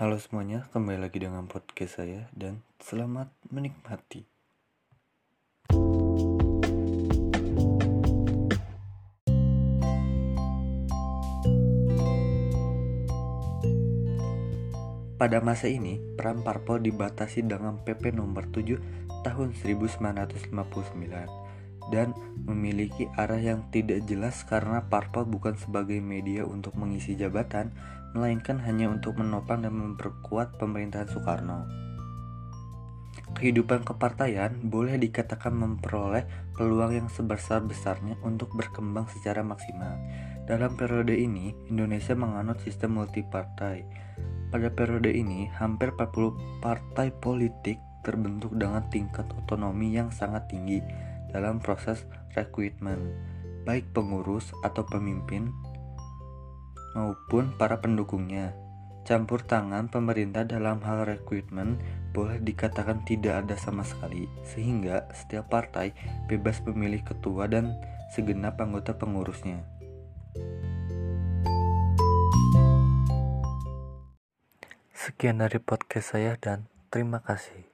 Halo semuanya, kembali lagi dengan podcast saya dan selamat menikmati. Pada masa ini, peran parpol dibatasi dengan PP nomor 7 tahun 1959 dan memiliki arah yang tidak jelas karena parpol bukan sebagai media untuk mengisi jabatan, melainkan hanya untuk menopang dan memperkuat pemerintahan Soekarno. Kehidupan kepartaian boleh dikatakan memperoleh peluang yang sebesar-besarnya untuk berkembang secara maksimal. Dalam periode ini, Indonesia menganut sistem multipartai pada periode ini, hampir 40 partai politik terbentuk dengan tingkat otonomi yang sangat tinggi dalam proses rekrutmen, baik pengurus atau pemimpin maupun para pendukungnya. Campur tangan pemerintah dalam hal rekrutmen boleh dikatakan tidak ada sama sekali, sehingga setiap partai bebas memilih ketua dan segenap anggota pengurusnya. Sekian dari podcast saya dan terima kasih.